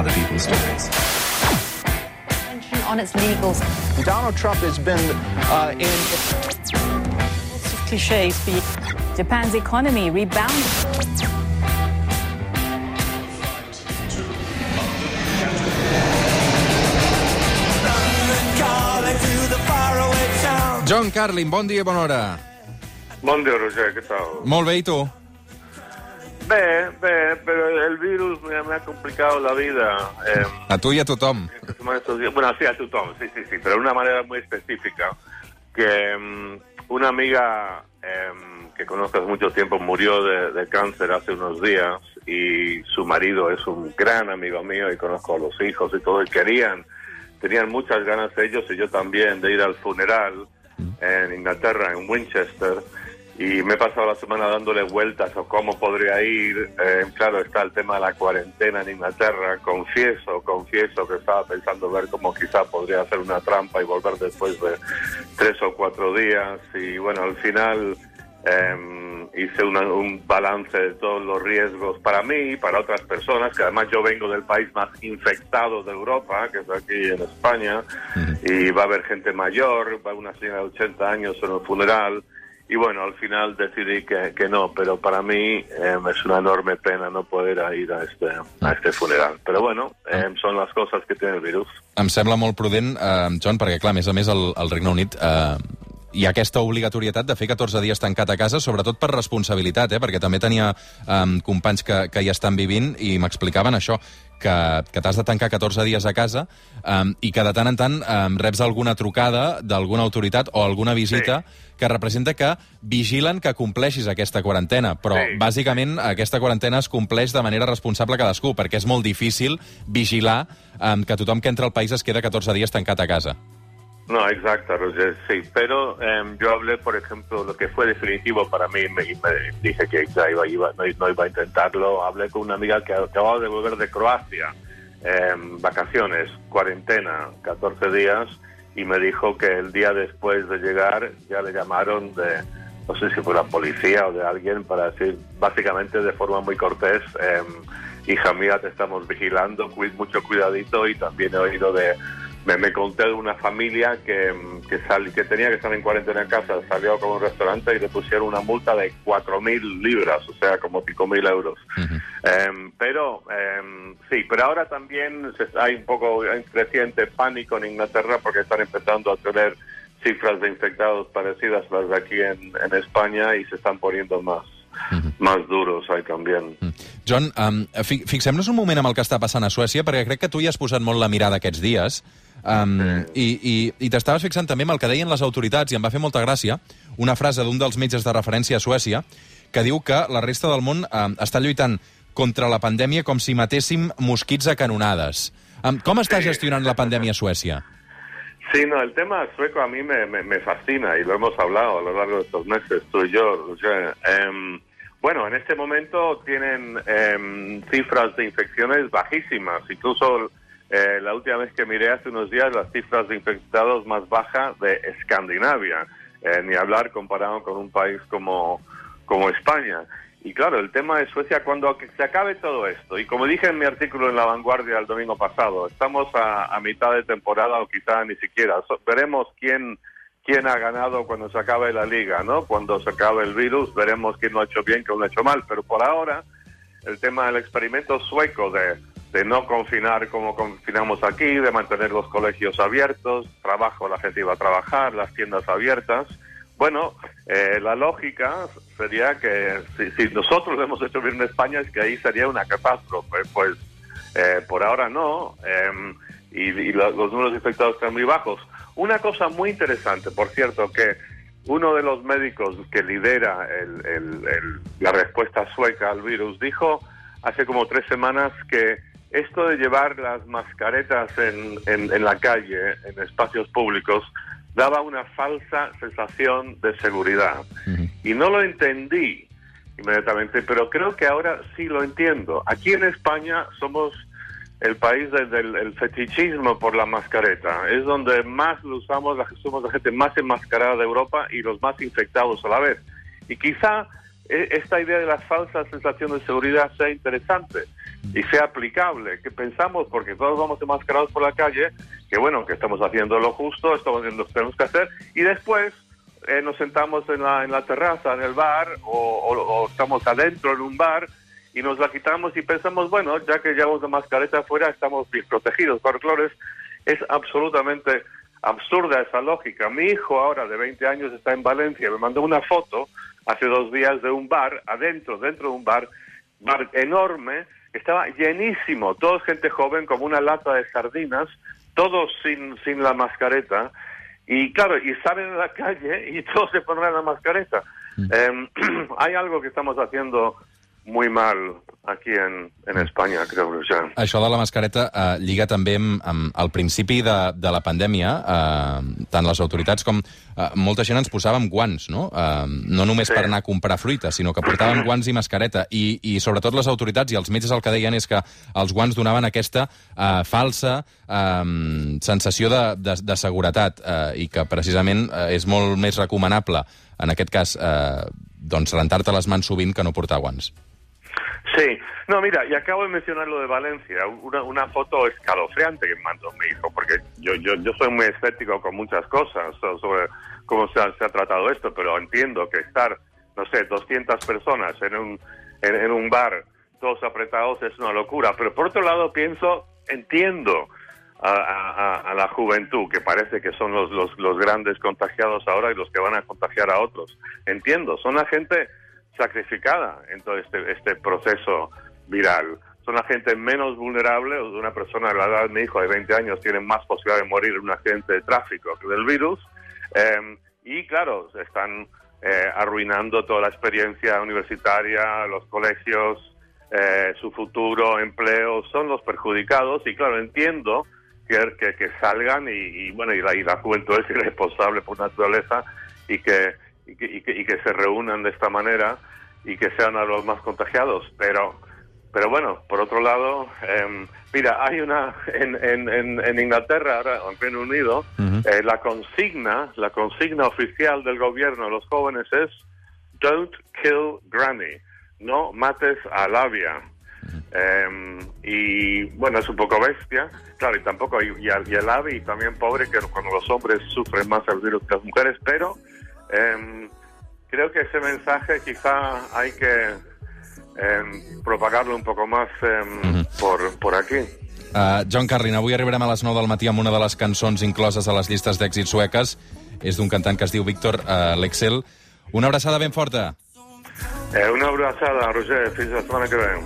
other people's stories. On its legals. Donald Trump has been uh, in. Lots of cliches for you. Japan's economy rebounded. John Carlin, bon dia i bona hora. Bon dia, Roger, què tal? Molt bé, i tu? Bé, bé, pero el virus me, me ha complicado la vida. Eh, A tu i a semana, estos días. Bueno, sí, a tu Tom, sí, sí, sí, pero de una manera muy específica. Que mm, una amiga em, que conozco hace mucho tiempo murió de, de cáncer hace unos días y su marido es un gran amigo mío y conozco a los hijos y todo, y querían, tenían muchas ganas ellos y yo también de ir al funeral en Inglaterra, en Winchester, y me he pasado la semana dándole vueltas a cómo podría ir. Eh, claro, está el tema de la cuarentena en Inglaterra. Confieso, confieso que estaba pensando ver cómo quizá podría hacer una trampa y volver después de tres o cuatro días. Y bueno, al final eh, hice una- un balance de todos los riesgos para mí y para otras personas, que además yo vengo del país más infectado de Europa, que es aquí en España, y va a haber gente mayor, va a haber una señora de 80 años en el funeral. Y bueno, al final decidí que, que no, pero para mí eh, es una enorme pena no poder ir a este, a este funeral. Pero bueno, eh, son las cosas que tiene el virus. Em sembla molt prudent, eh, John, perquè, clar, a més a més, al, al Regne Unit eh, hi ha aquesta obligatorietat de fer 14 dies tancat a casa, sobretot per responsabilitat, eh, perquè també tenia eh, companys que, que hi estan vivint i m'explicaven això, que, que t'has de tancar 14 dies a casa eh, i que de tant en tant eh, reps alguna trucada d'alguna autoritat o alguna visita Sí. que representa que vigilen que compleixis aquesta quarantena, però Sí. bàsicament aquesta quarantena es compleix de manera responsable cadascú, perquè és molt difícil vigilar um, que tothom que entra al país es queda 14 dies tancat a casa. No, exacto, Roger, sí. Pero eh, yo hablé, por ejemplo, lo que fue definitivo para mí, me, me dije que ya iba, iba- no, no iba a intentarlo. Hablé con una amiga que acababa de volver de Croacia, eh, vacaciones, cuarentena, 14 días, y me dijo que el día después de llegar ya le llamaron de, no sé si fue la policía o de alguien, para decir, básicamente de forma muy cortés, eh, hija mía, te estamos vigilando, cuid, mucho cuidadito, y también he oído de me, me conté de una familia que, que, sal- que tenía que estar en cuarentena en casa, salió como un restaurante y le pusieron una multa de 4.000 libras, o sea, como 5.000 euros. Em, pero em, sí, pero ahora también hay un poco hay creciente pánico en Inglaterra porque están empezando a tener cifras de infectados parecidas a las de aquí en, en España y se están poniendo más, más duros ahí también. John, um, fi fixem-nos un moment amb el que està passant a Suècia, perquè crec que tu hi has posat molt la mirada aquests dies, um, i, i, i t'estaves fixant també amb el que deien les autoritats, i em va fer molta gràcia una frase d'un dels metges de referència a Suècia, que diu que la resta del món um, està lluitant contra la pandèmia com si matéssim mosquits a canonades. Um, com està Sí. gestionant la pandèmia a Suècia? Sí, no, el tema sueco a mí me, me, me fascina y lo hemos hablado a lo largo de estos meses, tú y yo. Roger. Em, bueno, en este momento tienen em, cifras de infecciones bajísimas. Incluso eh, la última vez que miré hace unos días, las cifras de infectados más bajas de Escandinavia. Eh, ni hablar comparado con un país como, como España. Y claro, el tema de Suecia, cuando se acabe todo esto, y como dije en mi artículo en La Vanguardia el domingo pasado, estamos a, a mitad de temporada o quizá ni siquiera. So- veremos quién, quién ha ganado cuando se acabe la liga, ¿no? Cuando se acabe el virus, veremos quién lo ha hecho bien, quién lo ha hecho mal. Pero por ahora, el tema del experimento sueco de, de no confinar como confinamos aquí, de mantener los colegios abiertos, trabajo, la gente iba a trabajar, las tiendas abiertas. Bueno, eh, la lógica sería que si, nosotros lo hemos hecho bien en España es que ahí sería una catástrofe. Pues eh, por ahora no, eh, y, y lo- los números infectados están muy bajos. Una cosa muy interesante, por cierto, que uno de los médicos que lidera el- el- la respuesta sueca al virus dijo hace como tres semanas que esto de llevar las mascaretas en, en- en la calle, en espacios públicos, daba una falsa sensación de seguridad. Y no lo entendí inmediatamente, pero creo que ahora sí lo entiendo. Aquí en España somos el país de- del el fetichismo por la mascareta. Es donde más lo usamos, la, somos la gente más enmascarada de Europa y los más infectados a la vez. Y quizá eh, esta idea de la falsa sensación de seguridad sea interesante. Y sea aplicable. Que pensamos, porque todos vamos enmascarados por la calle, que bueno, que estamos haciendo lo justo, estamos haciendo lo que tenemos que hacer, y después eh, nos sentamos en la, en la terraza, en el bar, o, estamos adentro en un bar, y nos la quitamos y pensamos, bueno, ya que llevamos la mascareta afuera, estamos bien protegidos. Claro, es, es absolutamente absurda esa lógica. Mi hijo ahora de 20 años está en Valencia, me mandó una foto hace dos días de un bar, adentro, dentro de un bar, bar enorme, estaba llenísimo, todos gente joven como una lata de sardinas, todos sin, sin la mascareta. Y claro, y salen a la calle y todos se pondrán la mascareta. Em, hay algo que estamos haciendo muy mal aquí en, en España, creo, Roger. Això de la mascareta eh, lliga també amb, amb el principi de, de la pandèmia. Eh, tant les autoritats com eh, molta gent ens posàvem guants, no? Eh, no només Sí. per anar a comprar fruita, sinó que portàvem guants i mascareta. I, I sobretot les autoritats i els metges el que deien és que els guants donaven aquesta eh, falsa eh, sensació de, de, de seguretat eh, i que precisament eh, és molt més recomanable, en aquest cas, eh, doncs rentar-te les mans sovint que no portar guants. Sí, no, mira, y acabo de mencionar lo de Valencia, una, una foto escalofriante que mandó mi hijo, porque yo, yo, yo soy muy escéptico con muchas cosas so- sobre cómo se ha, tratado esto, pero entiendo que estar, no sé, 200 personas en un, en, un bar, todos apretados, es una locura. Pero por otro lado pienso, entiendo a- a- a la juventud, que parece que son los, los, los grandes contagiados ahora y los que van a contagiar a otros. Entiendo, son la gente sacrificada en todo este, este proceso viral. Son la gente menos vulnerable, una persona de la edad de mi hijo de 20 años tiene más posibilidad de morir en un accidente de tráfico que del virus. Eh, y claro, están eh, arruinando toda la experiencia universitaria, los colegios, eh, su futuro, empleo, son los perjudicados. Y claro, entiendo que, que, que salgan y, y, bueno, y la, y la juventud es irresponsable por naturaleza y que, y que, y que, y que se reúnan de esta manera y que sean a los más contagiados. Pero, pero bueno, por otro lado, eh, mira, hay una en, en, en, Inglaterra, ahora, en Reino Unido, eh, la consigna, la consigna oficial del gobierno a los jóvenes es Don't kill Granny, no mates a Labia. Eh, y bueno, es un poco bestia, claro, y tampoco, y, y, y el AVI también pobre, que cuando los hombres sufren más el virus que las mujeres, pero eh, creo que ese mensaje quizá hay que eh, propagarlo un poco más eh, por, por aquí. Uh, John Carlin, avui arribarem a les 9 del matí amb una de les cançons incloses a les llistes d'èxits sueques. És d'un cantant que es diu Víctor uh, Lexel. Una abraçada ben forta. Eh, una abrazada, Roger, fins la semana que viene.